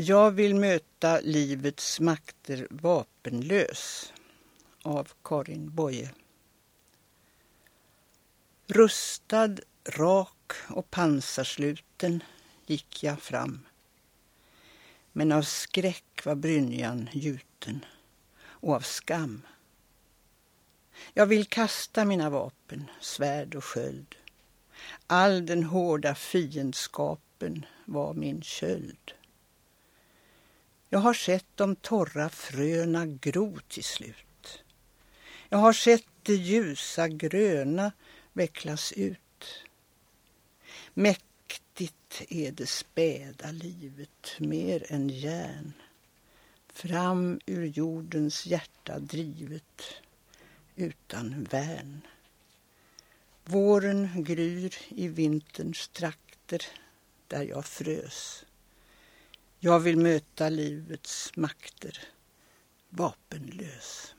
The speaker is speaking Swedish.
Jag vill möta livets makter vapenlös av Karin Boye. Rustad, rak och pansarsluten gick jag fram. Men av skräck var brynjan gjuten och av skam. Jag vill kasta mina vapen, svärd och sköld. All den hårda fiendskapen var min köld. Jag har sett de torra fröna gro till slut. Jag har sett det ljusa gröna vecklas ut. Mäktigt är det späda livet, mer än järn. Fram ur jordens hjärta drivet, utan värn. Våren gryr i vinterns trakter där jag frös. Jag vill möta livets makter vapenlös.